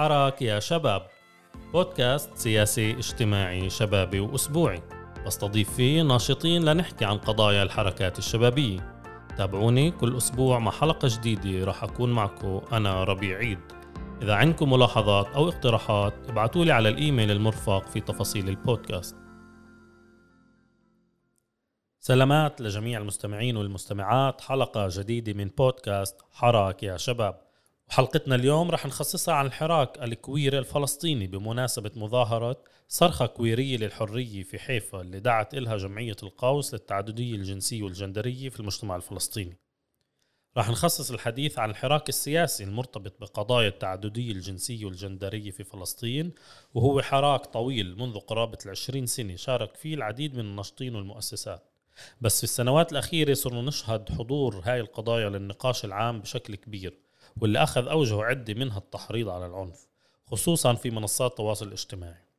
حراك يا شباب. بودكاست سياسي اجتماعي شبابي وأسبوعي. بستضيف فيه ناشطين لنحكي عن قضايا الحركات الشبابية. تابعوني كل أسبوع مع حلقة جديدة راح أكون معكم أنا ربيع عيد. إذا عندكم ملاحظات أو اقتراحات ابعتوا لي على الإيميل المرفق في تفاصيل البودكاست. سلامات لجميع المستمعين والمستمعات. حلقة جديدة من بودكاست حراك يا شباب. وحلقتنا اليوم رح نخصصها عن الحراك الكويري الفلسطيني بمناسبة مظاهرة صرخة كويرية للحرية في حيفا اللي دعت إلها جمعية القوس للتعددية الجنسية والجندرية في المجتمع الفلسطيني. راح نخصص الحديث عن الحراك السياسي المرتبط بقضايا التعددية الجنسية والجندرية في فلسطين وهو حراك طويل منذ قرابة العشرين سنة شارك فيه العديد من الناشطين والمؤسسات. بس في السنوات الأخيرة صرنا نشهد حضور هاي القضايا للنقاش العام بشكل كبير. واللي أخذ أوجه عدة منها التحريض على العنف خصوصا في منصات التواصل الاجتماعي.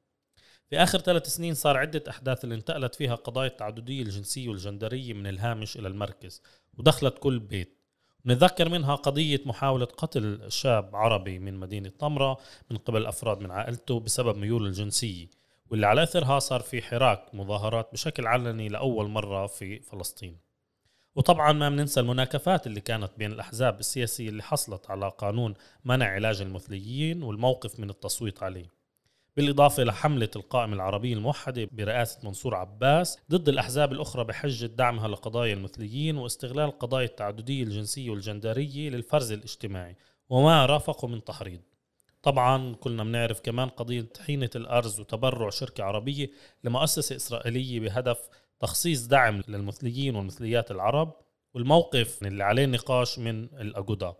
في آخر ثلاث سنين صار عدة أحداث اللي انتقلت فيها قضايا التعددية الجنسية والجندرية من الهامش إلى المركز ودخلت كل بيت. نتذكر منها قضية محاولة قتل شاب عربي من مدينة طمرة من قبل أفراد من عائلته بسبب ميوله الجنسية واللي على أثرها صار في حراك مظاهرات بشكل علني لأول مرة في فلسطين. وطبعا ما بننسى المناكفات اللي كانت بين الأحزاب السياسية اللي حصلت على قانون منع علاج المثليين والموقف من التصويت عليه. بالإضافة لحملة القائمة العربية الموحدة برئاسة منصور عباس ضد الأحزاب الأخرى بحجة دعمها لقضايا المثليين واستغلال قضايا التعددية الجنسية والجندرية للفرز الاجتماعي وما رافقه من تحريض. طبعا كلنا بنعرف كمان قضية طحينة الأرز وتبرع شركة عربية لمؤسسة إسرائيلية بهدف تخصيص دعم للمثليين والمثليات العرب والموقف اللي عليه نقاش من الأجودا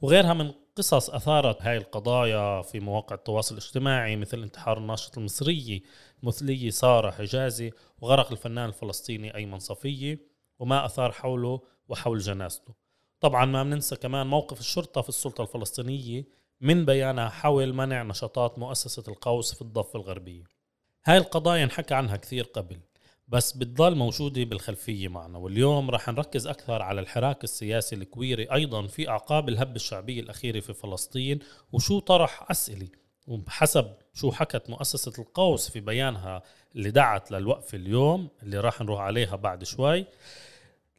وغيرها من قصص أثارت هاي القضايا في مواقع التواصل الاجتماعي مثل انتحار الناشط المصري مثلية سارة حجازي وغرق الفنان الفلسطيني أيمن صفية وما أثار حوله وحول جنازته. طبعا ما بننسى كمان موقف الشرطة في السلطة الفلسطينية من بيانها حول منع نشاطات مؤسسة القوس في الضفة الغربية. هاي القضايا انحكى عنها كثير قبل. بس بتضل موجودة بالخلفية معنا واليوم رح نركز أكثر على الحراك السياسي الكويري أيضا في أعقاب الهبة الشعبية الأخيرة في فلسطين وشو طرح أسئلة وبحسب شو حكت مؤسسة القوس في بيانها اللي دعت للوقف اليوم اللي راح نروح عليها بعد شوي.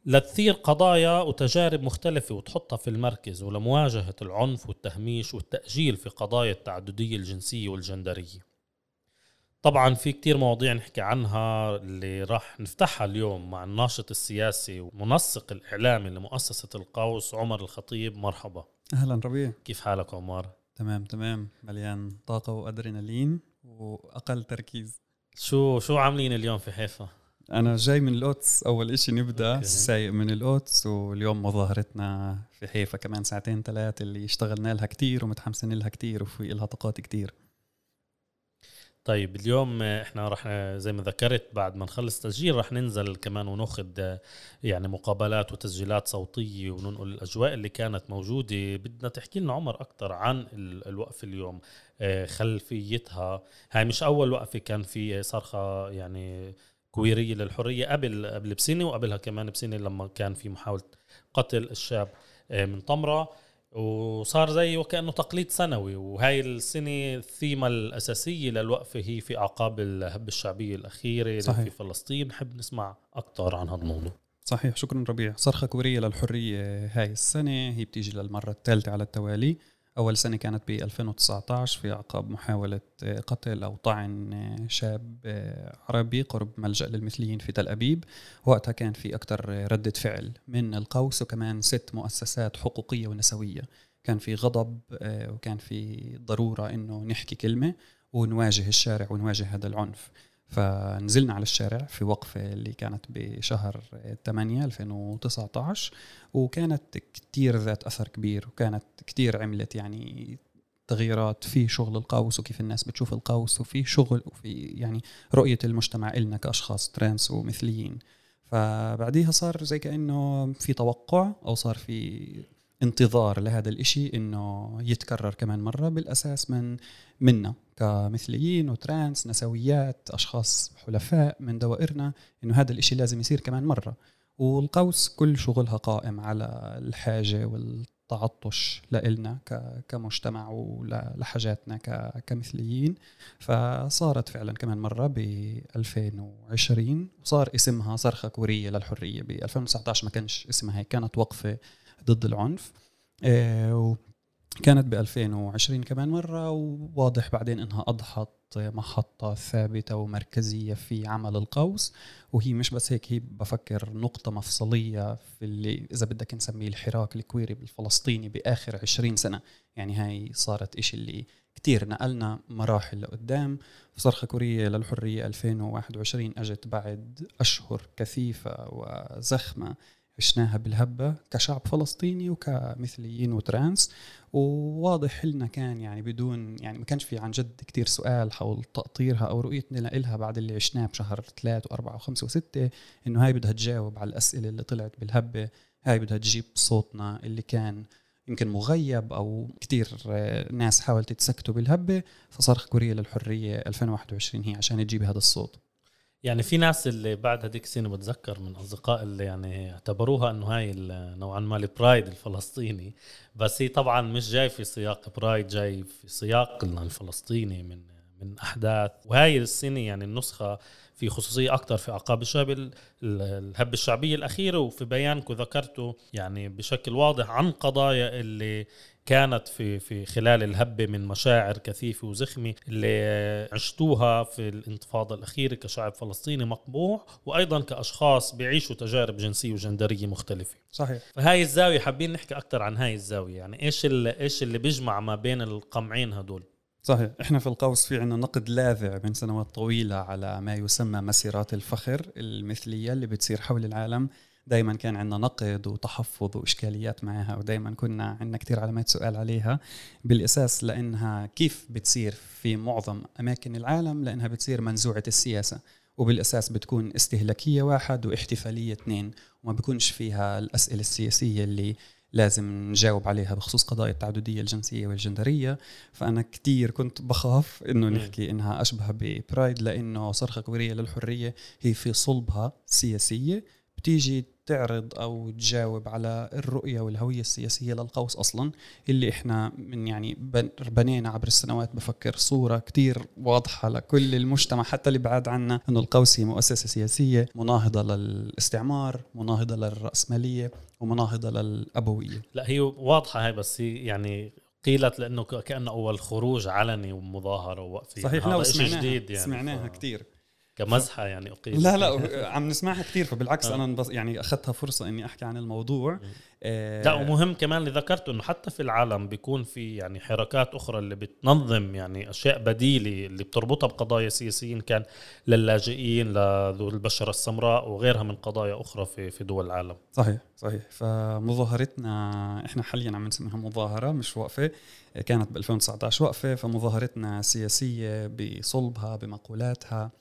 لتثير قضايا وتجارب مختلفة وتحطها في المركز ولمواجهة العنف والتهميش والتأجيل في قضايا التعددية الجنسية والجندرية. طبعا في كتير مواضيع نحكي عنها اللي راح نفتحها اليوم مع الناشط السياسي ومنسق الإعلامي لمؤسسة القوس عمر الخطيب. مرحبا. أهلا ربيع. كيف حالك عمر؟ تمام تمام. مليان طاقة وأدرينالين وأقل تركيز. شو شو عاملين اليوم في حيفا؟ أنا جاي من القدس. أول إشي نبدأ. سايق من القدس واليوم مظاهرتنا في حيفا كمان ساعتين ثلاثة اللي اشتغلنا لها كتير ومتحمسين لها كتير وفي لها طاقات كتير. طيب اليوم إحنا رح زي ما ذكرت بعد ما نخلص تسجيل رح ننزل كمان وناخذ يعني مقابلات وتسجيلات صوتية وننقل الأجواء اللي كانت موجودة. بدنا تحكي لنا عمر أكثر عن الوقفه اليوم آه، خلفيتها. هاي مش أول وقفة كان في صرخة يعني كويرية للحرية قبل قبل بسنة وقبلها كمان بسنة لما كان في محاولة قتل الشاب آه، من طمرة. وصار زي وكأنه تقليد سنوي وهاي السنة الثيمة الأساسية للوقفة هي في أعقاب الهبه الشعبية الأخيرة صحيح. في فلسطين. نحب نسمع أكثر عن هذا الموضوع. صحيح. شكرا ربيع. صرخة كورية للحرية هاي السنة هي بتيجي للمرة الثالثة على التوالي. أول سنة كانت ب 2019 في أعقاب محاولة قتل أو طعن شاب عربي قرب ملجأ للمثليين في تل أبيب. وقتها كان في أكثر ردة فعل من القوس وكمان ست مؤسسات حقوقية ونسوية. كان في غضب وكان في ضرورة إنه نحكي كلمة ونواجه الشارع ونواجه هذا العنف. فنزلنا على الشارع في وقفة اللي كانت بشهر 8 2019 وكانت كتير ذات أثر كبير وكانت كتير عملت يعني تغييرات في شغل القوس وكيف الناس بتشوف القوس وفي شغل وفي يعني رؤية المجتمع إلنا كأشخاص ترانس ومثليين. فبعديها صار زي كأنه في توقع أو صار في انتظار لهذا الإشي إنه يتكرر كمان مرة بالأساس من منا. كمثليين وترانس نسويات أشخاص حلفاء من دوائرنا إنه هذا الإشي لازم يصير كمان مرة. والقوس كل شغلها قائم على الحاجة تعطش لإلنا كمجتمع ولحاجاتنا كمثليين. فصارت فعلا كمان مرة ب 2020 وصار اسمها صرخة كورية للحرية. ب 2019 ما كانش اسمها هيك كانت وقفة ضد العنف. آه، كانت ب 2020 كمان مرة وواضح بعدين إنها أضحت محطة ثابتة ومركزية في عمل القوس. وهي مش بس هيك هي بفكر نقطة مفصلية في اللي إذا بدك نسميه الحراك الكويري بالفلسطيني بآخر 20 سنة. يعني هاي صارت إشي اللي كتير نقلنا مراحل لقدام. صرخة كورية للحرية 2021 أجت بعد أشهر كثيفة وزخمة. عشناها بالهبة كشعب فلسطيني وكمثليين وترانس وواضح لنا كان يعني بدون يعني ما كانش في عن جد كتير سؤال حول تأطيرها أو رؤيتنا لها بعد اللي عشناه بشهر ثلاث وأربعة وخمسة وستة إنه هاي بدها تجاوب على الأسئلة اللي طلعت بالهبة. هاي بدها تجيب صوتنا اللي كان يمكن مغيب أو كثير ناس حاولت تسكته بالهبة. فصرخ كوريا للحرية 2021 هي عشان تجيب هذا الصوت. يعني في ناس اللي بعد هذيك السنة بتذكر من أصدقاء اللي يعني اعتبروها إنه هاي نوعا ما البرايد الفلسطيني. بس هي طبعا مش جاي في سياق برايد جاي في سياق الفلسطيني من من أحداث. وهاي السنة يعني النسخة في خصوصية أكثر في عقاب الشعب الهبه الشعبية الأخيرة وفي بيانكم ذكرتوا يعني بشكل واضح عن قضايا اللي كانت في في خلال الهبة من مشاعر كثيفة وزخمة اللي عشتوها في الانتفاضة الأخيرة كشعب فلسطيني مقبوع وأيضا كأشخاص بيعيشوا تجارب جنسية وجندرية مختلفة. صحيح. فهاي الزاوية حابين نحكي أكثر عن هاي الزاوية يعني إيش اللي إيش اللي بيجمع ما بين القمعين هدول؟ صحيح. إحنا في القوس في عنا نقد لاذع من سنوات طويلة على ما يسمى مسيرات الفخر المثلية اللي بتصير حول العالم. دائما كان عندنا نقد وتحفظ وإشكاليات معها ودائما كنا عندنا كثير علامات سؤال عليها. بالأساس لأنها كيف بتصير في معظم أماكن العالم؟ لأنها بتصير منزوعة السياسة وبالأساس بتكون استهلاكية واحد واحتفالية اثنين وما بيكونش فيها الأسئلة السياسية اللي لازم نجاوب عليها بخصوص قضايا التعددية الجنسية والجندرية. فأنا كتير كنت بخاف إنه نحكي إنها أشبه ببرايد لأنه صرخة كورية للحرية هي في صلبها سياسية بتيجي تعرض أو تجاوب على الرؤية والهوية السياسية للقوس أصلا اللي إحنا من يعني بنينا عبر السنوات بفكر صورة كتير واضحة لكل المجتمع حتى اللي بعاد عنا إنه القوس هي مؤسسة سياسية مناهضة للاستعمار مناهضة للرأسمالية ومناهضة للأبوية. لا هي واضحة هاي بس هي يعني قيلت لأنه كأنه أول خروج علني ومظاهرة ووقفه صحيح لا سمعناها جديد يعني. سمعناها ف... كثير كمزحة يعني أقيل لا لا عم نسمعها كثير فبالعكس آه. أنا بس يعني أخذتها فرصة إني أحكي عن الموضوع. آه. لا ومهم كمان اللي ذكرته إنه حتى في العالم بيكون في يعني حركات أخرى اللي بتنظم يعني أشياء بديلة اللي بتربطها بقضايا سياسيين كان للاجئين لذو البشرة السمراء وغيرها من قضايا أخرى في في دول العالم. صحيح صحيح. فمظاهرتنا إحنا حاليا عم نسميها مظاهرة مش وقفة. كانت ب 2019 وقفة فمظاهرتنا سياسية بصلبها بمقولاتها.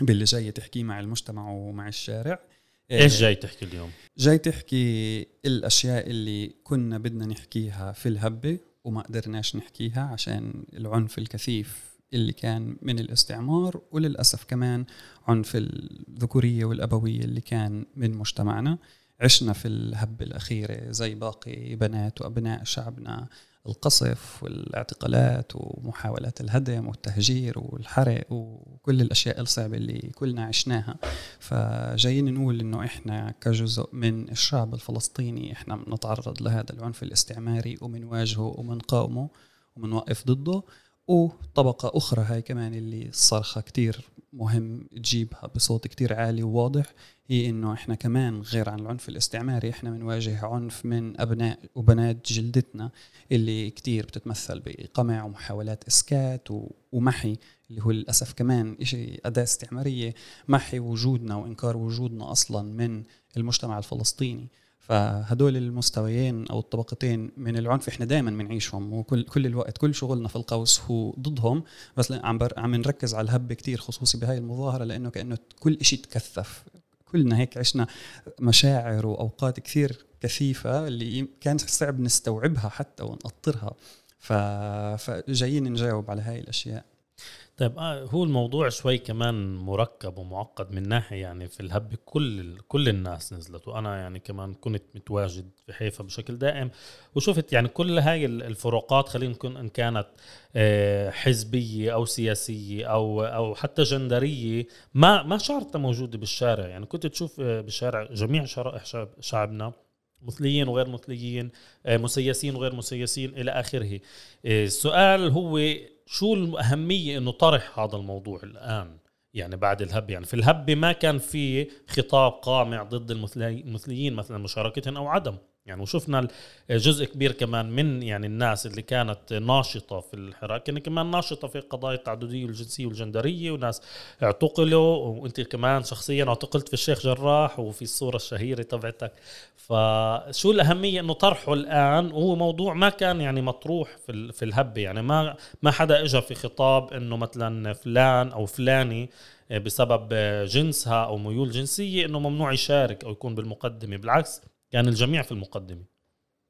باللي جاي تحكيه مع المجتمع ومع الشارع إيش جاي تحكي اليوم؟ جاي تحكي الأشياء اللي كنا بدنا نحكيها في الهبة وما قدرناش نحكيها عشان العنف الكثيف اللي كان من الاستعمار وللأسف كمان عنف الذكورية والأبوية اللي كان من مجتمعنا عشنا في الهبة الأخيرة زي باقي بنات وأبناء شعبنا القصف والاعتقالات ومحاولات الهدم والتهجير والحرق وكل الأشياء الصعبة اللي كلنا عشناها. فجايين نقول إنه إحنا كجزء من الشعب الفلسطيني إحنا بنتعرض لهذا العنف الاستعماري ومنواجهه ومنقاومه ومنوقف ضده. وطبقة أخرى هاي كمان اللي الصرخة كتير مهم تجيبها بصوت كتير عالي وواضح هي إنه إحنا كمان غير عن العنف الاستعماري إحنا بنواجه عنف من أبناء وبنات جلدتنا اللي كتير بتتمثل بقمع ومحاولات إسكات ومحي اللي هو للأسف كمان شيء أداة استعمارية محي وجودنا وإنكار وجودنا أصلا من المجتمع الفلسطيني. فهدول المستويين أو الطبقتين من العنف إحنا دائما بنعيشهم وكل كل الوقت كل شغلنا في القوس هو ضدهم. بس عم عم نركز على الهبه كتير خصوصي بهاي المظاهرة لأنه كأنه كل شيء تكثف. كلنا هيك عشنا مشاعر وأوقات كثير كثيفة اللي كان صعب نستوعبها حتى ونقطرها. ف... فجايين نجاوب على هاي الأشياء. طيب آه هو الموضوع شوي كمان مركب ومعقد من ناحية يعني في الهب كل كل الناس نزلت وأنا يعني كمان كنت متواجد في حيفا بشكل دائم وشفت يعني كل هاي الفروقات خلينا نكون إن كانت آه، حزبية أو سياسية أو أو حتى جندرية ما ما شعرتها موجودة بالشارع. يعني كنت تشوف آه، بالشارع جميع شرائح شعبنا مثليين وغير مثليين آه، مسيسين وغير مسيسين إلى آخره. السؤال هو شو الأهمية أنه طرح هذا الموضوع الآن؟ يعني بعد الهب يعني في الهب ما كان في خطاب قامع ضد المثليين مثلا مشاركتهم أو عدم. يعني وشفنا جزء كبير كمان من يعني الناس اللي كانت ناشطة في الحراك كان كمان ناشطة في قضايا التعددية والجنسية والجندرية وناس اعتقلوا وانت كمان شخصيا اعتقلت في الشيخ جراح وفي الصورة الشهيرة تبعتك. فشو الأهمية إنه طرحه الآن؟ وهو موضوع ما كان يعني مطروح في, في الهبة يعني ما ما حدا اجى في خطاب إنه مثلا فلان أو فلاني بسبب جنسها أو ميول جنسية إنه ممنوع يشارك أو يكون بالمقدمة. بالعكس كان الجميع في المقدمة.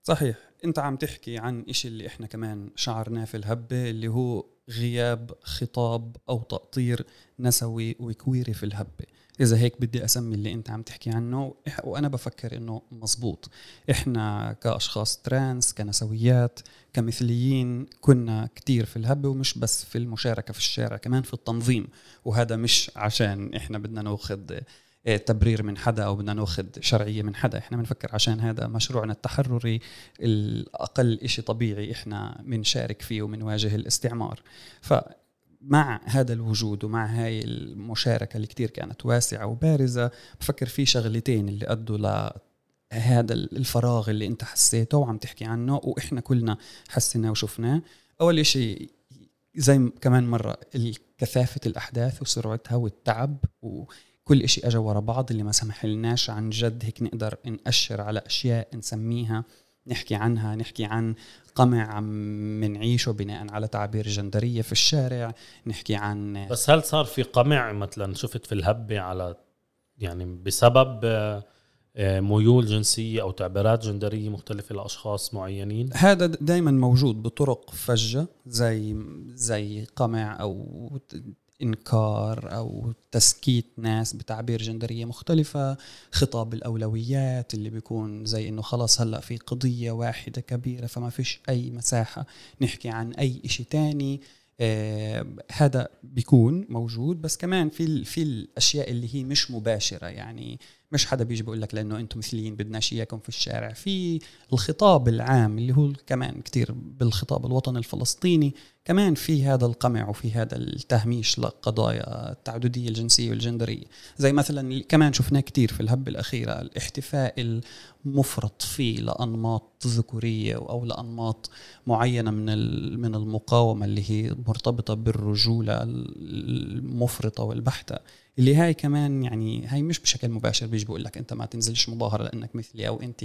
صحيح. انت عم تحكي عن إشي اللي إحنا كمان شعرناه في الهبة اللي هو غياب خطاب أو تأطير نسوي وكويري في الهبة. إذا هيك بدي أسمي اللي انت عم تحكي عنه وأنا بفكر إنه مزبوط. إحنا كأشخاص ترانس كنسويات كمثليين كنا كتير في الهبة ومش بس في المشاركة في الشارع كمان في التنظيم. وهذا مش عشان إحنا بدنا ناخذ تبرير من حدا أو بدنا نأخذ شرعية من حدا. إحنا بنفكر عشان هذا مشروعنا التحرري الأقل شيء طبيعي إحنا بنشارك فيه وبنواجه الاستعمار. فمع هذا الوجود ومع هاي المشاركة اللي كتير كانت واسعة وبارزة بفكر في شغلتين اللي أدوا ل هذا الفراغ اللي أنت حسيته وعم تحكي عنه وإحنا كلنا حسيناه وشفناه. أول شيء زي كمان مرة كثافة الأحداث وسرعتها والتعب و كل إشي أجا ورا بعض اللي ما سمح لناش عن جد هيك نقدر نأشر على أشياء نسميها نحكي عنها نحكي عن قمع عم منعيشه بناء على تعابير جندرية في الشارع نحكي عن بس هل صار في قمع مثلا شفت في الهبة على يعني بسبب آه، ميول جنسية أو تعبيرات جندرية مختلفة لأشخاص معينين؟ هذا دائما موجود بطرق فجة زي زي قمع أو إنكار أو تسكيت ناس بتعبير جندرية مختلفة خطاب الأولويات اللي بيكون زي إنه خلص هلأ في قضية واحدة كبيرة فما فيش أي مساحة نحكي عن أي شيء تاني. آه هذا بيكون موجود بس كمان في في الأشياء اللي هي مش مباشرة يعني مش حدا بيجي بيقول لك لأنه أنتم مثليين بدناش إياكم في الشارع. في الخطاب العام اللي هو كمان كتير بالخطاب الوطني الفلسطيني كمان في هذا القمع وفي هذا التهميش لقضايا التعددية الجنسية والجندرية. زي مثلا كمان شفناه كتير في الهبة الأخيرة الاحتفاء المفرط فيه لأنماط ذكورية أو لأنماط معينة من من المقاومة اللي هي مرتبطة بالرجولة المفرطة والبحتة. اللي هاي كمان يعني هاي مش بشكل مباشر بيجي بقول لك انت ما تنزلش مظاهرة لأنك مثلي أو انت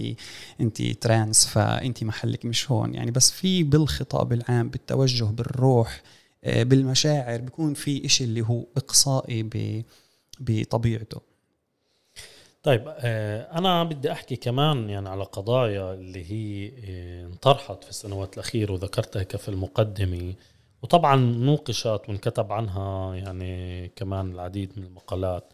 أنت ترانس فأنت محلك مش هون. يعني بس في بالخطاب العام بالتوجه بالروح آه، بالمشاعر بيكون في إشي اللي هو إقصائي بطبيعته. طيب آه، أنا بدي أحكي كمان يعني على قضايا اللي هي آه، انطرحت في السنوات الاخيره وذكرتها في المقدمه وطبعا نوقشت وانكتب عنها يعني كمان العديد من المقالات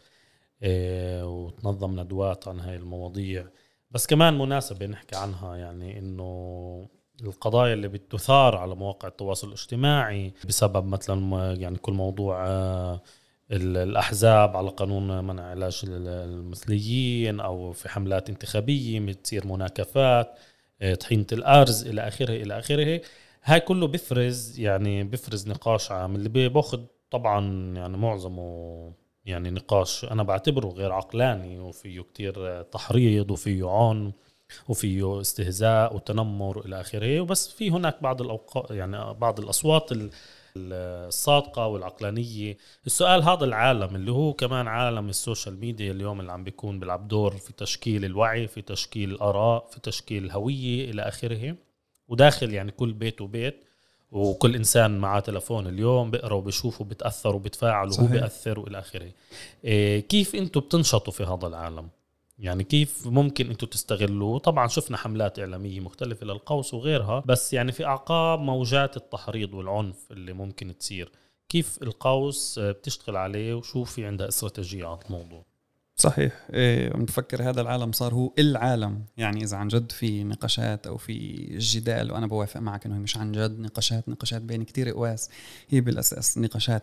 آه، وتنظم ندوات عن هاي المواضيع. بس كمان مناسبة نحكي عنها يعني إنه القضايا اللي بتثار على مواقع التواصل الاجتماعي بسبب مثلا يعني كل موضوع آه، الأحزاب على قانون منع علاج المثليين أو في حملات انتخابية بتصير مناكفات آه، طحينه الارز إلى آخره إلى آخره. هاي كله بفرز يعني بفرز نقاش عام. اللي باخذ طبعا يعني معظمه يعني نقاش أنا بعتبره غير عقلاني وفيه كتير تحريض وفيه عنف وفيه استهزاء وتنمر إلى آخره. وبس في هناك بعض الاوقات يعني بعض الأصوات الصادقة والعقلانية. السؤال هذا العالم اللي هو كمان عالم ال social media اليوم اللي عم بيكون بيلعب دور في تشكيل الوعي في تشكيل الآراء في تشكيل الهوية إلى آخره. وداخل يعني كل بيت وبيت وكل إنسان معاه تلفون اليوم بيقرأ وبيشوف وبتاثر وبتفاعل وهو بيأثر وإلى آخره. إيه كيف أنتم بتنشطوا في هذا العالم؟ يعني كيف ممكن أنتم تستغلوه؟ طبعا شفنا حملات إعلامية مختلفة للقوس وغيرها بس يعني في أعقاب موجات التحريض والعنف اللي ممكن تصير. كيف القوس بتشتغل عليه؟ وشو في عندها استراتيجيه على الموضوع صحيح. إيه بفكر هذا العالم صار هو العالم. يعني إذا عن جد في نقاشات أو في جدال وأنا بوافق معك إنه مش عن جد نقاشات نقاشات بين كتير قواس. هي بالأساس نقاشات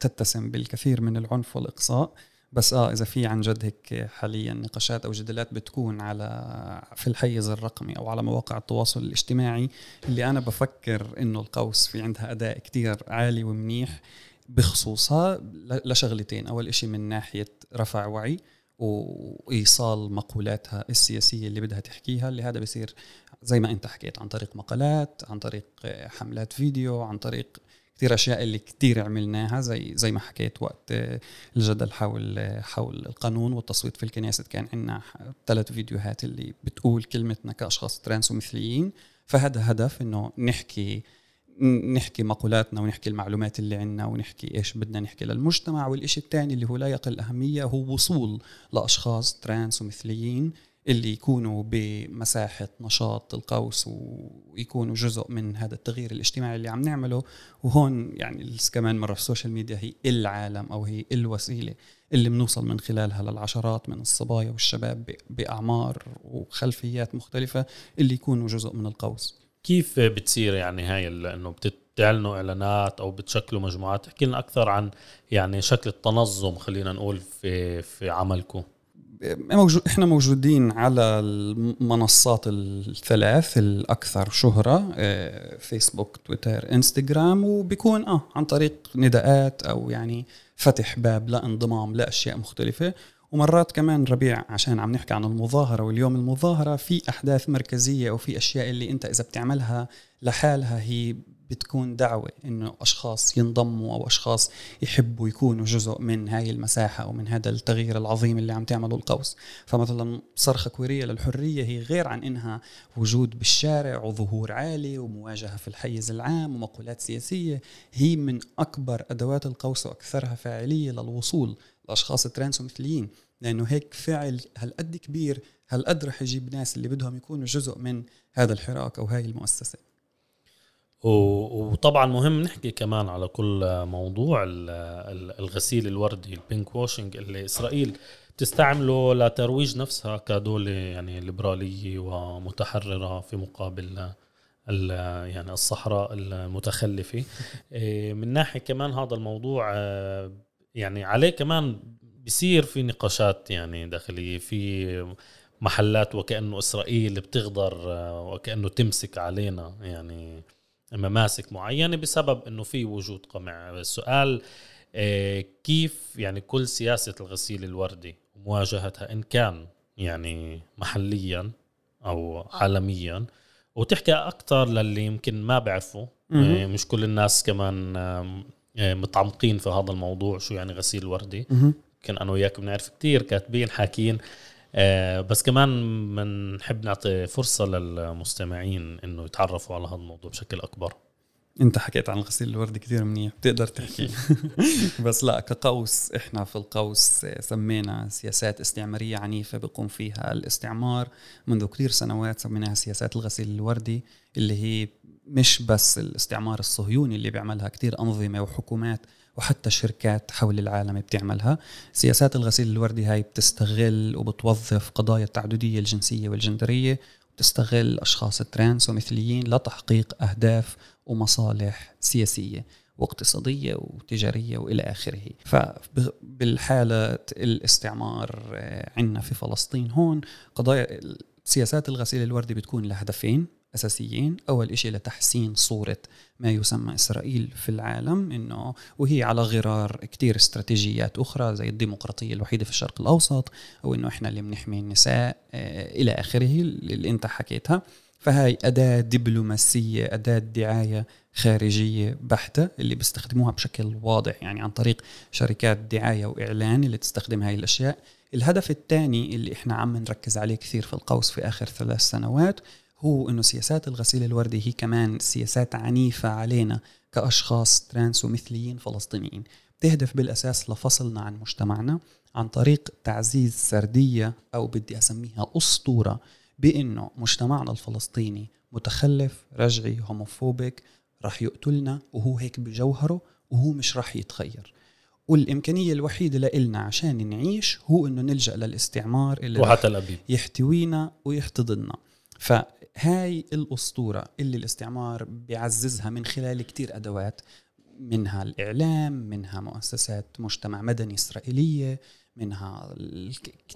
تتسم بالكثير من العنف والإقصاء. بس آه إذا في عن جد هيك حاليا نقاشات أو جدالات بتكون على في الحيز الرقمي أو على مواقع التواصل الاجتماعي اللي أنا بفكر إنه القوس في عندها أداء كتير عالي ومنيح بخصوصها لشغلتين. أول إشي من ناحية رفع وعي وإيصال مقولاتها السياسية اللي بدها تحكيها اللي هذا بصير زي ما أنت حكيت عن طريق مقالات عن طريق حملات فيديو عن طريق كثير أشياء اللي كثير عملناها زي زي ما حكيت وقت الجدل حول حول القانون والتصويت في الكنيسة. كان عندنا ثلاث فيديوهات اللي بتقول كلمتنا كأشخاص ترانس ومثليين. فهذا هدف إنه نحكي نحكي مقولاتنا ونحكي المعلومات اللي عندنا ونحكي إيش بدنا نحكي للمجتمع. والإشي الثاني اللي هو لا يقل أهمية هو وصول لأشخاص trans ومثليين اللي يكونوا بمساحة نشاط القوس ويكونوا جزء من هذا التغيير الاجتماعي اللي عم نعمله. وهون يعني كمان مرة ال social media هي العالم أو هي الوسيلة اللي بنوصل من خلالها للعشرات من الصبايا والشباب بأعمار وخلفيات مختلفة اللي يكونوا جزء من القوس. كيف بتصير يعني هاي إنه بتعلنوا إعلانات أو بتشكلوا مجموعات؟ احكي لنا أكثر عن يعني شكل التنظم خلينا نقول في في عملكم. موجود إحنا موجودين على المنصات الثلاث الأكثر شهرة فيسبوك تويتر انستغرام وبيكون آه عن طريق نداءات أو يعني فتح باب لانضمام لأشياء مختلفة. ومرات كمان ربيع عشان عم نحكي عن المظاهرة واليوم المظاهرة في أحداث مركزية أو في أشياء اللي أنت إذا بتعملها لحالها هي بتكون دعوة إنه أشخاص ينضموا أو أشخاص يحبوا يكونوا جزء من هاي المساحة أو من هذا التغيير العظيم اللي عم تعمله القوس. فمثلا صرخة كورية للحرية هي غير عن إنها وجود بالشارع وظهور عالي ومواجهة في الحيز العام ومقولات سياسية. هي من أكبر أدوات القوس وأكثرها فاعلية للوصول لأشخاص ترانس ومثليين لأنه هيك فعل هالقد كبير هالقد رح يجيب ناس اللي بدهم يكونوا جزء من هذا الحراك أو هاي المؤسسة. وطبعا مهم نحكي كمان على كل موضوع الغسيل الوردي ال pinkwashing اللي إسرائيل بتستعمله لترويج نفسها كدولة يعني ليبرالية ومتحررة في مقابل يعني الصحراء المتخلفة. إيه، من ناحية كمان هذا الموضوع يعني عليه كمان بصير في نقاشات يعني داخلية في محلات وكأنه إسرائيل بتغدر وكأنه تمسك علينا يعني. مماسك معينة بسبب إنه في وجود قمع. السؤال آه، كيف يعني كل سياسة الغسيل الوردي ومواجهتها إن كان يعني محليا أو عالميا وتحكي أكثر للي يمكن ما بيعرفوا آه، مش كل الناس كمان آه، متعمقين في هذا الموضوع شو يعني غسيل وردي. يمكن أنا وياك بنعرف كثير كاتبين حاكيين بس كمان بنحب نعطي فرصة للمستمعين إنه يتعرفوا على هذا الموضوع بشكل أكبر. أنت حكيت عن الغسيل الوردي كثير منيح بتقدر تحكي. بس لا كقوس إحنا في القوس سمينا سياسات استعمارية عنيفة بقوم فيها الاستعمار. منذ كثير سنوات سميناها سياسات الغسيل الوردي اللي هي مش بس الاستعمار الصهيوني اللي بيعملها كثير أنظمة وحكومات وحتى شركات حول العالم بتعملها. سياسات الغسيل الوردي هاي بتستغل وبتوظف قضايا التعددية الجنسية والجندرية بتستغل أشخاص ترانس ومثليين لتحقيق أهداف ومصالح سياسية واقتصادية وتجارية وإلى آخره. فبالحالة الاستعمار آه، عندنا في فلسطين هون قضايا سياسات الغسيل الوردي بتكون لهدفين. أساسيين. أول إشي لتحسين صورة ما يسمى إسرائيل في العالم إنه وهي على غرار كتير استراتيجيات أخرى زي الديمقراطية الوحيدة في الشرق الأوسط أو إنه إحنا اللي بنحمي النساء آه، إلى آخره اللي أنت حكيتها. فهاي أداة دبلوماسية أداة دعاية خارجية بحتة اللي بيستخدموها بشكل واضح يعني عن طريق شركات دعاية وإعلان اللي تستخدم هاي الأشياء. الهدف الثاني اللي إحنا عم نركز عليه كثير في القوس في آخر ثلاث سنوات هو إنه سياسات الغسيل الوردي هي كمان سياسات عنيفة علينا كأشخاص ترانس ومثليين فلسطينيين. بتهدف بالأساس لفصلنا عن مجتمعنا عن طريق تعزيز سردية أو بدي أسميها أسطورة بإنه مجتمعنا الفلسطيني متخلف رجعي هوموفوبيك رح يقتلنا وهو هيك بجوهره وهو مش راح يتغير والإمكانية الوحيدة لإلنا عشان نعيش هو إنه نلجأ للاستعمار اللي وحتى الأبيب يحتوينا ويحتضننا. فهاي الأسطورة اللي الاستعمار بيعززها من خلال كتير أدوات منها الإعلام منها مؤسسات مجتمع مدني إسرائيلية. منها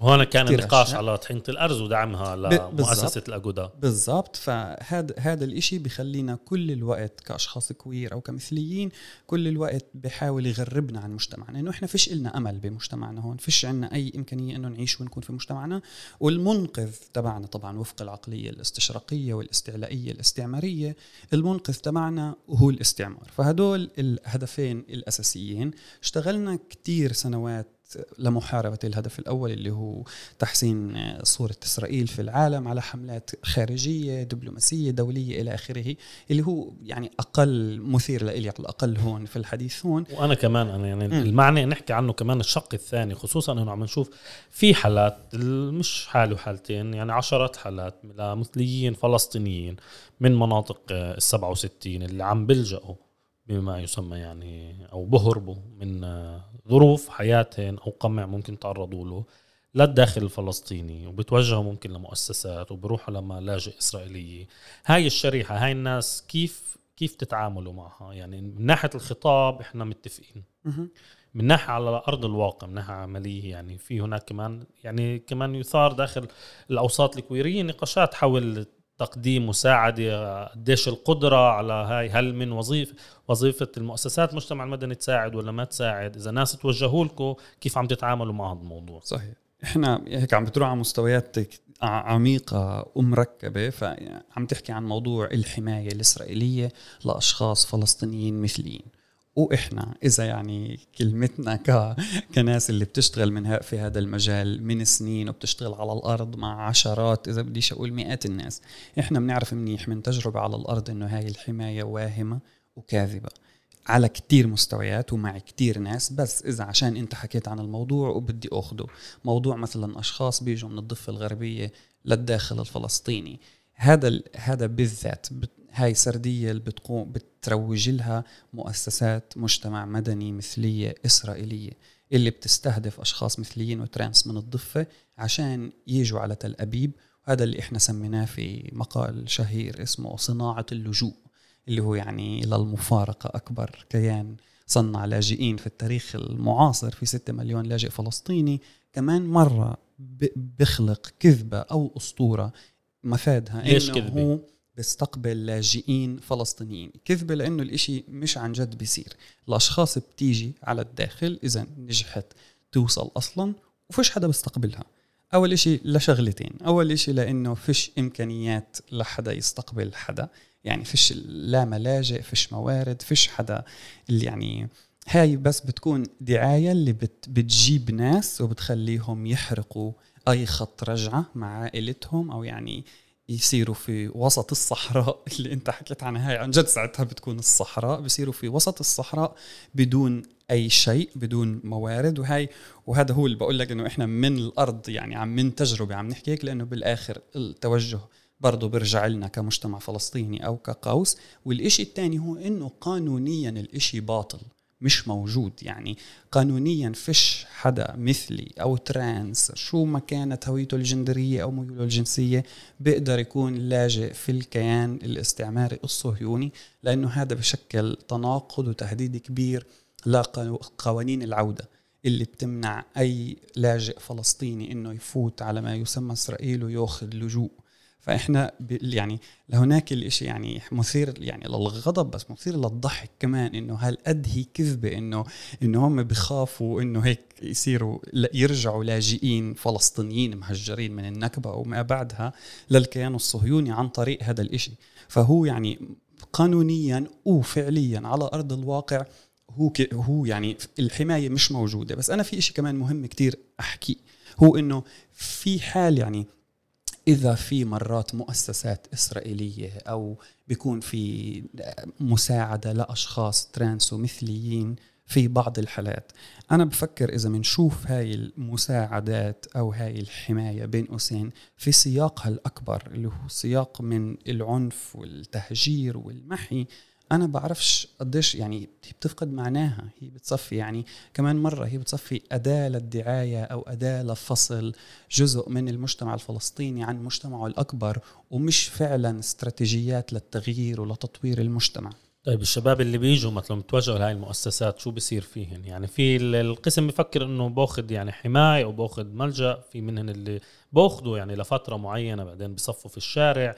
هون كان النقاش على طحينة الأرز ودعمها لمؤسسة الأجودا بالضبط. فهذا هذا الإشي بخلينا كل الوقت كأشخاص كوير أو كمثليين كل الوقت بحاول يغربنا عن مجتمعنا. إنه إحنا فيش إلنا أمل بمجتمعنا هون. فيش عنا أي إمكانية إنه نعيش ونكون في مجتمعنا. والمنقذ تبعنا طبعا وفق العقلية الاستشراقية والاستعلائية الاستعمارية المنقذ تبعنا هو الاستعمار. فهدول الهدفين الأساسيين. اشتغلنا كتير سنوات لمحاربة الهدف الأول اللي هو تحسين صورة إسرائيل في العالم على حملات خارجية دبلوماسية دولية إلى آخره اللي هو يعني أقل مثير على الأقل هون في الحديث هون وأنا كمان أنا يعني م. المعني نحكي عنه كمان الشق الثاني خصوصا أنه عم نشوف في حالات مش حالة وحالتين يعني عشرات حالات لمثليين فلسطينيين من مناطق ال 67 اللي عم بيلجأوا بما يسمى يعني أو بهربوا من ظروف حياتهم أو قمع ممكن تعرضوا له للداخل الفلسطيني وبتوجهوا ممكن لمؤسسات وبروحوا لملاجئ إسرائيلية. هاي الشريحة هاي الناس كيف كيف تتعاملوا معها؟ يعني من ناحية الخطاب إحنا متفقين. من ناحية على أرض الواقع من ناحية عملية يعني في هناك كمان يعني كمان يثار داخل الأوساط الكويرية نقاشات حول تقديم مساعدة قديش القدرة على هاي هل من وظيفة وظيفة المؤسسات المجتمع المدني تساعد ولا ما تساعد؟ إذا ناس توجهوا لكم كيف عم تتعاملوا مع هذا الموضوع؟ صحيح. إحنا هيك عم بتروح على مستويات عميقة ومركبة فعم تحكي عن موضوع الحماية الإسرائيلية لأشخاص فلسطينيين مثليين. وإحنا إذا يعني كلمتنا ك... كناس اللي بتشتغل من في هذا المجال من سنين وبتشتغل على الأرض مع عشرات إذا بديش أقول مئات الناس إحنا بنعرف منيح من تجربة على الأرض إنه هاي الحماية واهمة وكاذبة على كتير مستويات ومع كتير ناس بس إذا عشان أنت حكيت عن الموضوع وبدي أخده. موضوع مثلا أشخاص بيجوا من الضفة الغربية للداخل الفلسطيني هذا هذا بالذات هاي سردية اللي بتقوم بتروج لها مؤسسات مجتمع مدني مثلية إسرائيلية اللي بتستهدف أشخاص مثليين وترانس من الضفة عشان يجوا على تل أبيب هذا اللي إحنا سميناه في مقال شهير اسمه صناعة اللجوء اللي هو يعني للمفارقة أكبر كيان صنع لاجئين في التاريخ المعاصر في 6 مليون لاجئ فلسطيني كمان مرة بخلق كذبة أو أسطورة مفادها ليش كذبة؟ بيستقبل لاجئين فلسطينيين. كذبة لأنه الإشي مش عن جد بيصير؟ الأشخاص بتيجي على الداخل إذا نجحت توصل أصلا وفيش حدا بيستقبلها. أول إشي لشغلتين. أول إشي لأنه فيش إمكانيات لحدا يستقبل حدا. يعني فيش لا ملاجئ فيش موارد فيش حدا اللي يعني هاي بس بتكون دعاية اللي بت بتجيب ناس وبتخليهم يحرقوا أي خط رجعة مع عائلتهم أو يعني يصيروا في وسط الصحراء اللي انت حكيت عنها. هاي عن جد ساعتها بتكون الصحراء. بصيروا في وسط الصحراء بدون أي شيء بدون موارد. وهي وهذا هو اللي بقول لك إنه إحنا من الأرض يعني عم من تجربة عم نحكي هيك لأنه بالآخر التوجه برضه بيرجع لنا كمجتمع فلسطيني أو كقوس. والإشي الثاني هو إنه قانونيا الإشي باطل. مش موجود. يعني قانونيا فيش حدا مثلي أو ترانس شو ما كانت هويته الجندرية أو ميوله الجنسية بيقدر يكون لاجئ في الكيان الاستعماري الصهيوني لأنه هذا بشكل تناقض وتهديد كبير لقوانين العودة اللي بتمنع أي لاجئ فلسطيني إنه يفوت على ما يسمى إسرائيل وياخذ لجوء. فإحنا يعني لهناك الإشي يعني مثير يعني للغضب بس مثير للضحك كمان إنه هالقد هي كذبة إنه إنه هم بخافوا إنه هيك يصيروا يرجعوا لاجئين فلسطينيين مهجرين من النكبة وما بعدها للكيان الصهيوني عن طريق هذا الإشي. فهو يعني قانونيا وفعليا على أرض الواقع هو هو يعني الحماية مش موجودة. بس أنا في إشي كمان مهم كتير أحكي. هو إنه في حال يعني إذا في مرات مؤسسات إسرائيلية أو بيكون في مساعدة لأشخاص ترانس ومثليين في بعض الحالات. أنا بفكر إذا بنشوف هاي المساعدات أو هاي الحماية بين قوسين في سياقها الأكبر اللي هو سياق من العنف والتهجير والمحي أنا بعرفش قديش يعني هي بتفقد معناها هي بتصفي يعني كمان مرة هي بتصفي أداة للدعاية أو أداة لفصل جزء من المجتمع الفلسطيني عن مجتمعه الأكبر ومش فعلا استراتيجيات للتغيير ولتطوير المجتمع. طيب الشباب اللي بيجوا مثلا بتوجهوا لهي المؤسسات شو بصير فيهن؟ يعني في القسم بفكر إنه باخذ يعني حماية وباخذ ملجأ في منهن اللي باخذوا يعني لفترة معينة بعدين بصفوا في الشارع.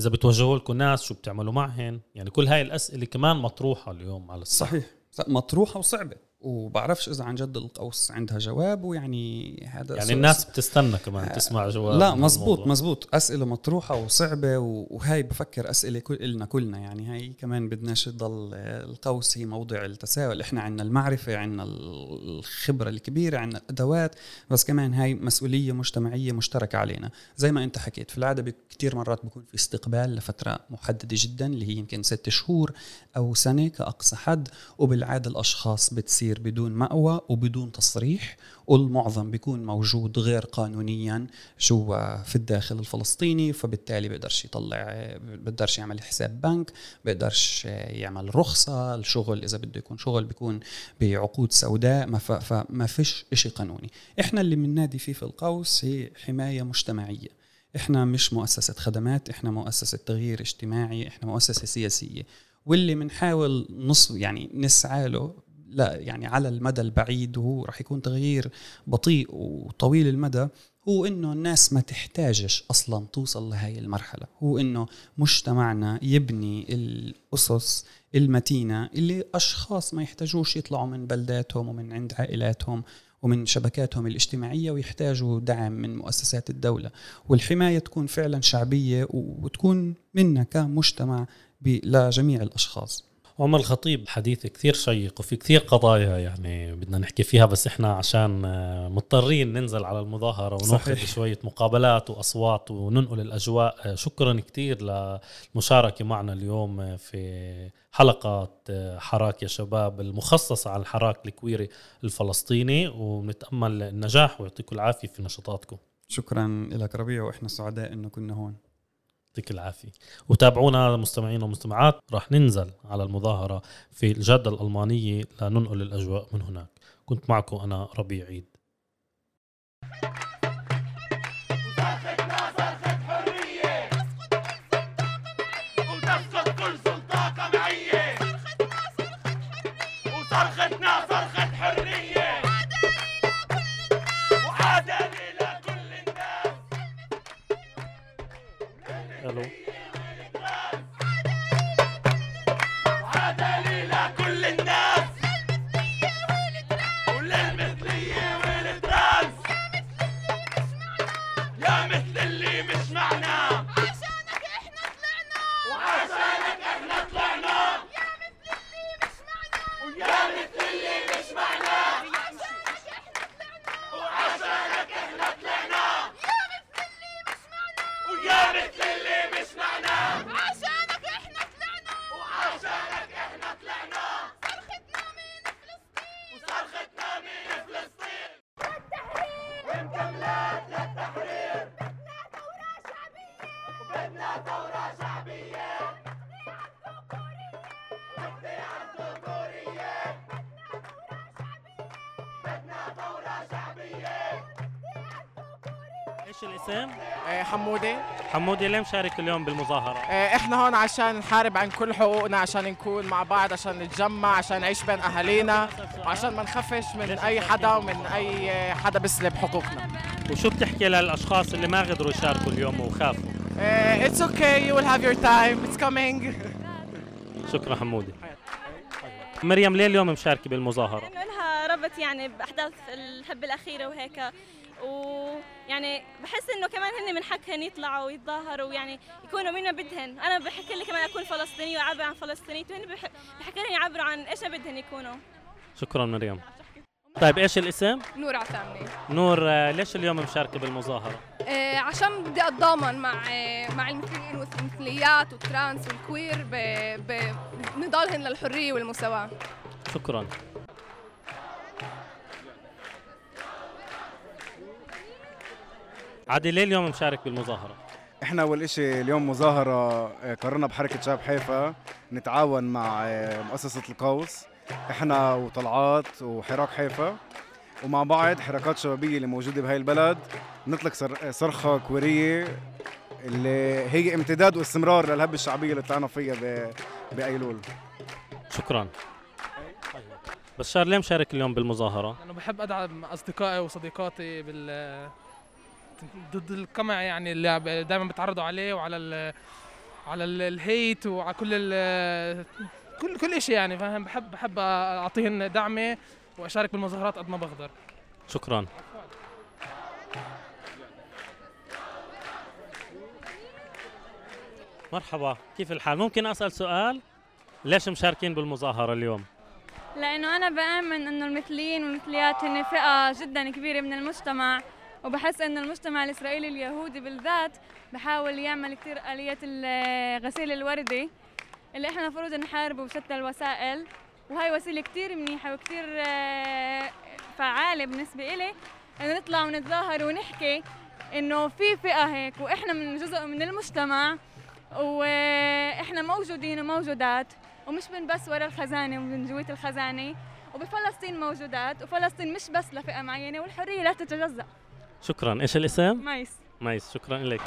إذا بتوجهوا لكم ناس شو بتعملوا معهن؟ يعني كل هاي الأسئلة كمان مطروحة اليوم على الساحة. صحيح. مطروحة وصعبة. وبعرفش إذا عن جد القوس عندها جواب ويعني هذا يعني الناس بتستنى كمان آه تسمع جواب لا مزبوط مزبوط. أسئلة مطروحة وصعبة وهي بفكر أسئلة كلنا كلنا. يعني هاي كمان بدناش تضل القوس هي موضع التساؤل. إحنا عندنا المعرفة عندنا الخبرة الكبيرة عندنا الأدوات بس كمان هاي مسؤولية مجتمعية مشتركة علينا. زي ما أنت حكيت في العادة كثير مرات بكون في استقبال لفترة محددة جدا اللي هي يمكن ست شهور أو سنة كأقصى حد وبالعادة الأشخاص بتصير بتصير بدون مأوى وبدون تصريح والمعظم بيكون موجود غير قانونيا جوا في الداخل الفلسطيني فبالتالي بيقدرش يطلع بيقدرش يعمل حساب بنك بيقدرش يعمل رخصة الشغل إذا بده يكون شغل بيكون بعقود سوداء ما فما فيش إشي قانوني. إحنا اللي بننادي فيه في القوس هي حماية مجتمعية. إحنا مش مؤسسة خدمات إحنا مؤسسة تغيير اجتماعي إحنا مؤسسة سياسية. واللي بنحاول نص يعني نسعى له لا يعني على المدى البعيد وهو راح يكون تغيير بطيء وطويل المدى هو إنه الناس ما تحتاجش أصلا توصل لهي المرحلة. هو إنه مجتمعنا يبني الأسس المتينة اللي أشخاص ما يحتاجوش يطلعوا من بلداتهم ومن عند عائلاتهم ومن شبكاتهم الاجتماعية ويحتاجوا دعم من مؤسسات الدولة. والحماية تكون فعلا شعبية وتكون منا كمجتمع لجميع الأشخاص. عمر الخطيب حديث كثير شيق وفي كثير قضايا يعني بدنا نحكي فيها بس إحنا عشان آه، مضطرين ننزل على المظاهرة وناخذ شوية مقابلات وأصوات وننقل الأجواء. آه، شكرا كثير للمشاركة معنا اليوم آه، في حلقة حراك يا شباب المخصصة على الحراك الكويري الفلسطيني. ونتأمل النجاح ويعطيكم العافية في نشاطاتكم. شكرا لك ربيع وإحنا سعداء إنه كنا هون. يعطيك العافية. وتابعونا مستمعين ومستمعات راح ننزل على المظاهرة في الجادة الألمانية لننقل الأجواء من هناك. كنت معكم أنا ربيع عيد. الاسم؟ آه، حمودي حمودي ليه مشارك اليوم بالمظاهرة؟ آه، إحنا هون عشان نحارب عن كل حقوقنا عشان نكون مع بعض عشان نتجمع عشان نعيش بين أهالينا وعشان ما نخافش من أي حدا ومن أي حدا بيسلب حقوقنا وشو بتحكي للأشخاص اللي ما قدروا يشاركوا اليوم وخافوا؟ it's okay you will have your time it's coming شكرا حمودي مريم ليه اليوم مشاركة بالمظاهرة؟ لأنه لها ربط يعني بأحداث الحب الأخيرة وهيك ويعني بحس إنه كمان هن من حقهن يطلعوا ويتظاهروا ويعني يكونوا مين ما بدهن. أنا بحق لي كمان أكون فلسطينية وأعبر عن فلسطينيتي وهن بحق لهم يعبروا عن إيش ما بدهن يكونوا. شكرا مريم. طيب إيش الاسم؟ نور عثامني. نور آه، ليش اليوم مشاركة بالمظاهرة؟ آه عشان بدي أتضامن مع آه مع المثليين والمثليات وال trans وال queer بنضالهم للحرية والمساواة. شكرا. عادي ليه اليوم مشارك بالمظاهرة؟ إحنا أول شيء اليوم مظاهرة آه، قررنا بحركة شباب حيفا نتعاون مع آه، مؤسسة القوس. إحنا وطلعات وحراك حيفا. ومع بعض حركات شبابية اللي موجودة بهاي البلد. نطلق صرخة كورية اللي هي امتداد واستمرار للهبة الشعبية اللي طلعنا فيها بأيلول. شكرا. بشار ليه مشارك اليوم بالمظاهرة؟ أنا بحب أدعم أصدقائي وصديقاتي بال ضد القمع يعني اللي دائما بيتعرضوا عليه وعلى ال على الهيت وعلى كل ال كل كل شيء يعني فاهم؟ بحب بحب اعطيهم دعمي وأشارك بالمظاهرات قد ما بقدر. شكرا. مرحبا كيف الحال؟ ممكن أسأل سؤال؟ ليش مشاركين بالمظاهرة اليوم؟ لأنه أنا بأمن إنه المثليين والمثليات هن فئة جدا كبيرة من المجتمع. وبحس انه المجتمع الإسرائيلي اليهودي بالذات بحاول يعمل كثير آليات الغسيل الوردي اللي إحنا المفروض نحاربه بشتى الوسائل. وهي وسيلة كثير منيحة وكثير آه، فعالة بالنسبة إلي إنه نطلع ونتظاهر ونحكي إنه في فئة هيك وإحنا من جزء من المجتمع وإحنا موجودين وموجودات ومش من بس ورا الخزانة ومن جوية الخزانة. وبفلسطين موجودات وفلسطين مش بس لفئة معينة والحرية لا تتجزأ. شكرا. إيش الاسم؟ ميس ميس شكرا لك.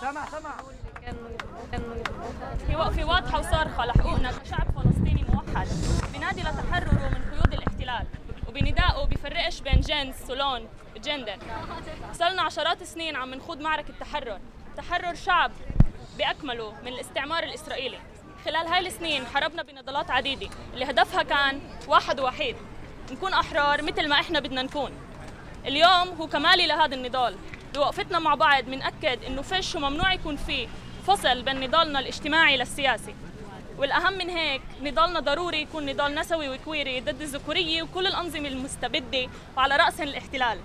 سمع سمع في وقفة واضحة وصارخة لحقوقنا كشعب فلسطيني موحد. بنادي لتحرره من قيود الاحتلال. وبندائه بفرقش بين جنس ولون جندر. صرنا عشرات السنين عم نخوض معركة تحرر. تحرر شعب بأكمله من الاستعمار الإسرائيلي. خلال هاي السنين حاربنا بنضالات عديدة. اللي هدفها كان واحد وحيد. نكون أحرار مثل ما إحنا بدنا نكون. اليوم هو كمالي لهذا النضال. بوقفتنا مع بعض بنأكد إنه فيش وممنوع يكون فيه فصل بين نضالنا الاجتماعي للسياسي. والأهم من هيك نضالنا ضروري يكون نضال نسوي وكويري ضد الذكورية وكل الأنظمة المستبدة وعلى رأسهم الاحتلال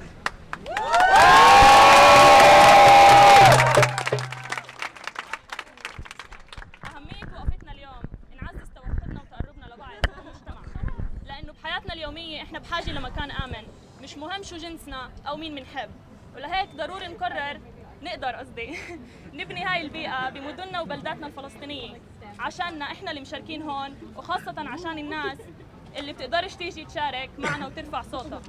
بحياتنا اليومية إحنا بحاجة لمكان آمن. مش مهم شو جنسنا أو مين منحب. ولهيك ضروري نقرر نقدر قصدي نبني هاي البيئة بمدننا وبلداتنا الفلسطينية. عشاننا إحنا اللي مشاركين هون وخاصة عشان الناس اللي بتقدرش تيجي تشارك معنا وترفع صوتها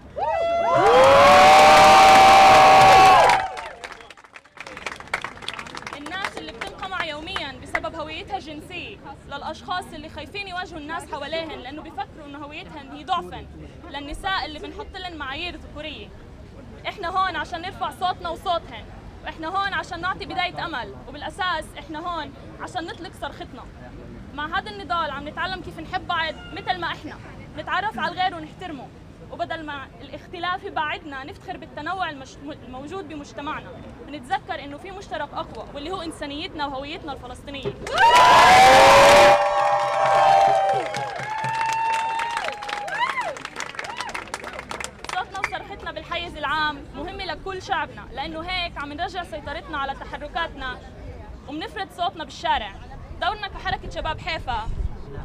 الناس اللي بتنقمع يوميا بسبب هويتها للأشخاص اللي خايفين يواجهوا الناس حواليهن لأنه بيفكروا إنه هويتهن هي ضعفا للنساء اللي بنحط لهم معايير ذكورية. إحنا هون عشان نرفع صوتنا وصوتهن وإحنا هون عشان نعطي بداية أمل وبالأساس إحنا هون عشان نطلق صرختنا. مع هذا النضال عم نتعلم كيف نحب بعض مثل ما إحنا نتعرف على الغير ونحترمه. وبدل ما الاختلاف يبعدنا نفتخر بالتنوع الموجود بمجتمعنا. ونتذكر إنه في مشترك أقوى واللي هو إنسانيتنا وهويتنا الفلسطينية الحيز العام مهمة لكل شعبنا لأنه هيك عم نرجع سيطرتنا على تحركاتنا وبنفرض صوتنا بالشارع. دورنا كحركة شباب حيفا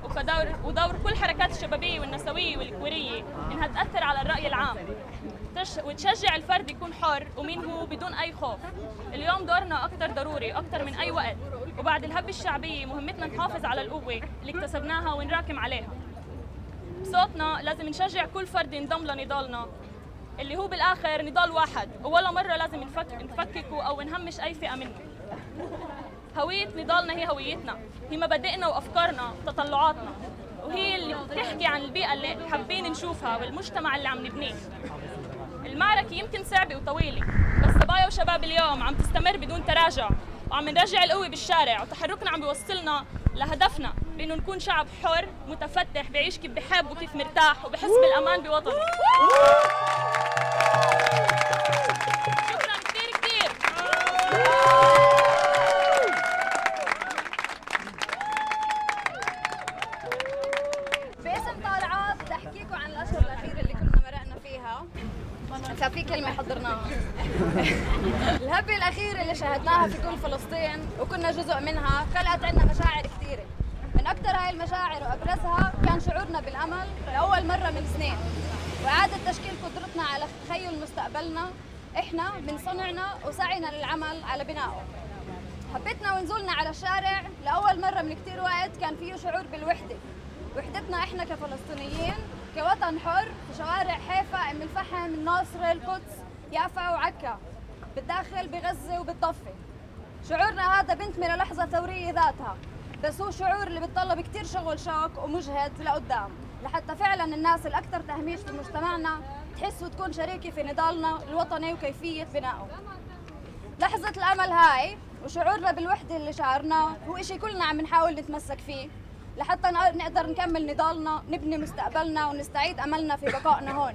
وكدور ودور كل حركات الشبابية والنسوية والكويرية إنها تأثر على الرأي العام. وتشجع الفرد يكون حر ومين هو بدون أي خوف. اليوم دورنا أكثر ضروري أكثر من أي وقت. وبعد الهبة الشعبية مهمتنا نحافظ على القوة اللي اكتسبناها ونراكم عليها. بصوتنا لازم نشجع كل فرد ينضم لنضالنا. اللي هو بالآخر نضال واحد. ولا مرة لازم نفك نفككه أو نهمش أي فئة منه هوية نضالنا هي هويتنا. هي مبادئنا وأفكارنا وتطلعاتنا وهي اللي بتحكي عن البيئة اللي حابين نشوفها والمجتمع اللي عم نبنيه. المعركة يمكن صعبة وطويلة بس صبايا وشباب اليوم عم تستمر بدون تراجع. وعم نرجع القوة بالشارع وتحركنا عم بيوصلنا لهدفنا بأنه نكون شعب حر متفتح بيعيش كيف بحب وكيف مرتاح وبحس بالأمان بوطنه شكرا كثير كثير باسم طالعات بدي احكيكم عن الاشهر الاخيره اللي كنا مرقنا فيها كان في كلمة حضرناها الهبة الأخيرة اللي شاهدناها في كل فلسطين وكنا جزء منها خلقت عندنا مشاعر كثيرة من أكثر هاي المشاعر وأبرزها كان شعورنا بالأمل لأول مرة من سنين وإعادة تشكيل قدرتنا على تخيل مستقبلنا إحنا من صنعنا وسعينا للعمل على بنائه حبيتنا ونزولنا على الشارع لأول مرة من كتير وقت كان فيه شعور بالوحدة وحدتنا إحنا كفلسطينيين كوطن حر في شوارع حيفا أم الفحم الناصرة القدس يافا وعكا بالداخل بغزة وبالضفة شعورنا هذا بنتمي للحظة ثورية ذاتها بس هو شعور اللي بتطلب كتير شغل شاق ومجهد لقدام لحتى فعلا الناس الأكثر تهميش في مجتمعنا تحس وتكون شريكة في نضالنا الوطني وكيفية بنائه. لحظة الأمل هاي وشعورنا بالوحدة اللي شعرناه هو إشي كلنا عم نحاول نتمسك فيه. لحتى نقدر نكمل نضالنا نبني مستقبلنا ونستعيد أملنا في بقائنا هون.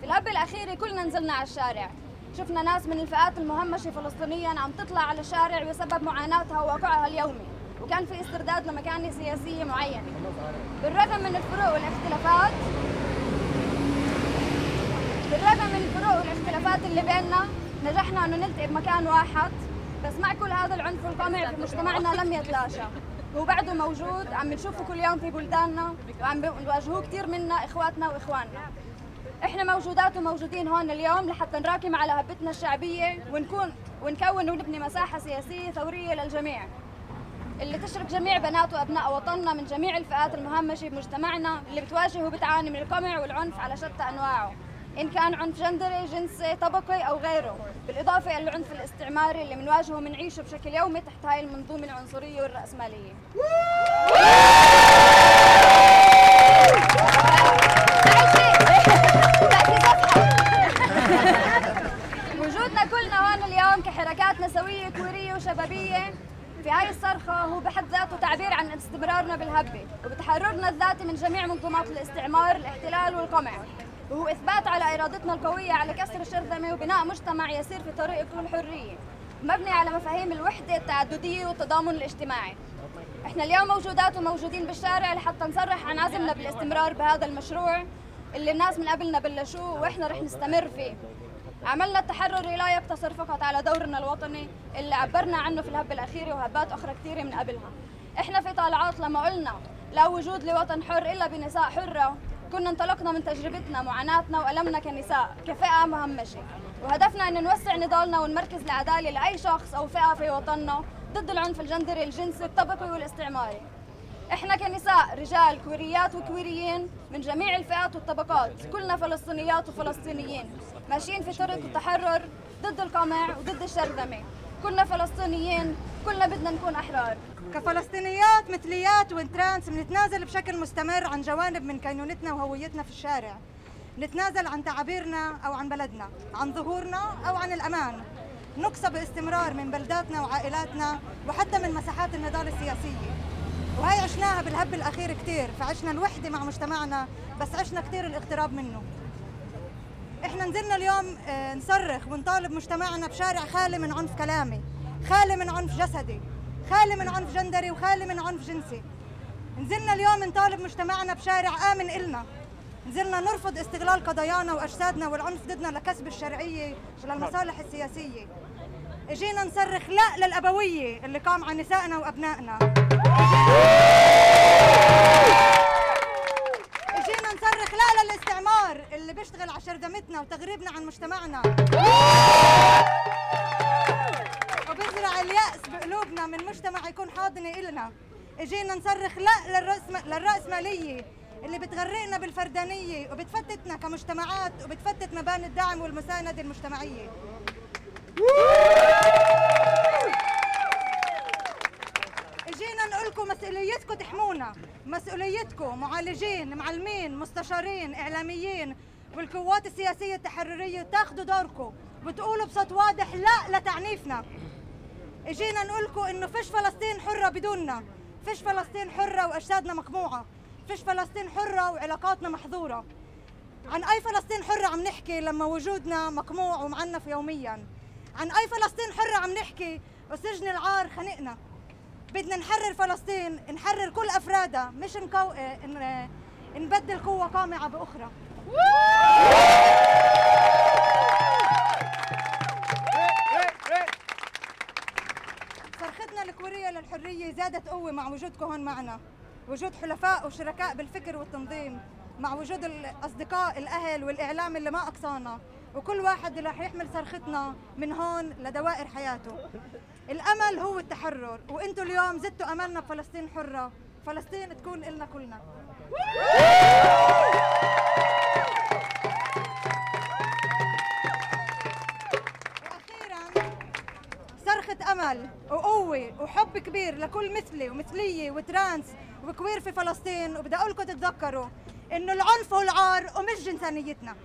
في الهب الأخيرة كلنا نزلنا على الشارع. شفنا ناس من الفئات المهمشة فلسطينيا عم تطلع على الشارع بسبب معاناتها وواقعها اليومي. وكان في استرداد لمكانة سياسية معينة. بالرغم من الفروق والاختلافات بالرغم من الفروق والاختلافات اللي بيننا نجحنا إنه نلتقي بمكان واحد. بس مع كل هذا العنف القمع في مجتمعنا لم يتلاشى. هو بعده موجود عم نشوفه كل يوم في بلداننا وعم بيواجهوه كثير منا إخواتنا وإخواننا. إحنا موجودات وموجودين هون اليوم لحتى نراكم على هبتنا الشعبية ونكون ونكون ونبني مساحة سياسية ثورية للجميع. اللي تشرك جميع بنات وأبناء وطننا من جميع الفئات المهمشة بمجتمعنا اللي بتواجه وبتعاني من القمع والعنف على شتى أنواعه. إن كان عنف جندري جنسي طبقي أو غيره. بالإضافة إلى العنف الاستعماري اللي بنواجهه وبنعيشه بشكل يومي تحت هاي المنظومة العنصرية والرأسمالية. وجودنا كلنا هون اليوم كحركات نسوية كورية وشبابية. في هاي الصرخة هو بحد ذاته تعبير عن استمرارنا بالهبة وبتحررنا الذاتي من جميع منظومات الاستعمار الاحتلال والقمع. وهو إثبات على إرادتنا القوية على كسر الشرذمة وبناء مجتمع يسير في طريق كل حرية مبني على مفاهيم الوحدة التعددية والتضامن الاجتماعي. إحنا اليوم موجودات وموجودين بالشارع لحتى نصرح عن عزمنا بالاستمرار بهذا المشروع اللي الناس من قبلنا بلشوه وإحنا رح نستمر فيه. عملنا التحرري لا يقتصر فقط على دورنا الوطني اللي عبرنا عنه في الهبة الأخيرة وهبات أخرى كثيرة من قبلها. إحنا في طالعات لما قلنا لا وجود لوطن حر إلا بنساء حرة. كنا انطلقنا من تجربتنا معاناتنا وألمنا كنساء كفئة مهمشة وهدفنا أن نوسع نضالنا ونمركز العدالة لأي شخص أو فئة في وطننا ضد العنف الجندري الجنسي الطبقي والاستعماري. إحنا كنساء رجال كويريات وكويريين من جميع الفئات والطبقات كلنا فلسطينيات وفلسطينيين ماشيين في طريق التحرر ضد القمع وضد الشرذمة. كلنا فلسطينيين كلنا بدنا نكون أحرار. كفلسطينيات مثليات و trans بنتنازل بشكل مستمر عن جوانب من كينونتنا وهويتنا في الشارع. نتنازل عن تعابيرنا أو عن بلدنا عن ظهورنا أو عن الأمان. نقصى باستمرار من بلداتنا وعائلاتنا وحتى من مساحات النضال السياسية. وهي عشناها بالهب الأخير كتير فعشنا الوحدة مع مجتمعنا بس عشنا كتير الاغتراب منه. إحنا نزلنا اليوم آه، نصرخ ونطالب مجتمعنا بشارع خالي من عنف كلامي خالي من عنف جسدي. خالي من عنف جندري وخالي من عنف جنسي. نزلنا اليوم نطالب مجتمعنا بشارع آمن إلنا. نزلنا نرفض استغلال قضايانا وأجسادنا والعنف ضدنا لكسب الشرعية وللمصالح السياسية. إجينا نصرخ لا للأبوية اللي قام عن نسائنا وأبنائنا. إجينا نصرخ لا للاستعمار اللي بيشتغل على شرذمتنا وتغريبنا عن مجتمعنا. اليأس بقلوبنا من مجتمع يكون حاضنة إلنا. إجينا نصرخ لا للرأس للرأسمالية اللي بتغرقنا بالفردانية وبتفتتنا كمجتمعات وبتفتت مباني الدعم والمساندة المجتمعية. إجينا نقول لكم مسؤوليتكم تحمونا. مسؤوليتكم معالجين معلمين مستشارين إعلاميين والقوات السياسية التحررية تاخذوا دوركم. وتقولوا بصوت واضح لا لتعنيفنا. اجينا نقول لكم إنه فيش فلسطين حرة بدوننا. فيش فلسطين حرة وأجسادنا مقموعة. فيش فلسطين حرة وعلاقاتنا محظورة. عن أي فلسطين حرة عم نحكي لما وجودنا مقموع ومعنف يوميا؟ عن أي فلسطين حرة عم نحكي وسجن العار خنقنا؟ بدنا نحرر فلسطين نحرر كل أفرادها مش نكو... ن... نبدل قوة قامعة بأخرى. الكورية للحرية زادت قوة مع وجودكم هون معنا. وجود حلفاء وشركاء بالفكر والتنظيم مع وجود الأصدقاء الأهل والإعلام اللي ما أقصانا. وكل واحد رح يحمل صرختنا من هون لدوائر حياته. الأمل هو التحرر وأنتم اليوم زدتوا أملنا بفلسطين حرة. فلسطين تكون إلنا كلنا. أمل وقوة وحب كبير لكل مثلي ومثلية وترانس وكوير في فلسطين. وبدي أقول لكم تتذكروا إنه العنف والعار ومش جنسانيتنا.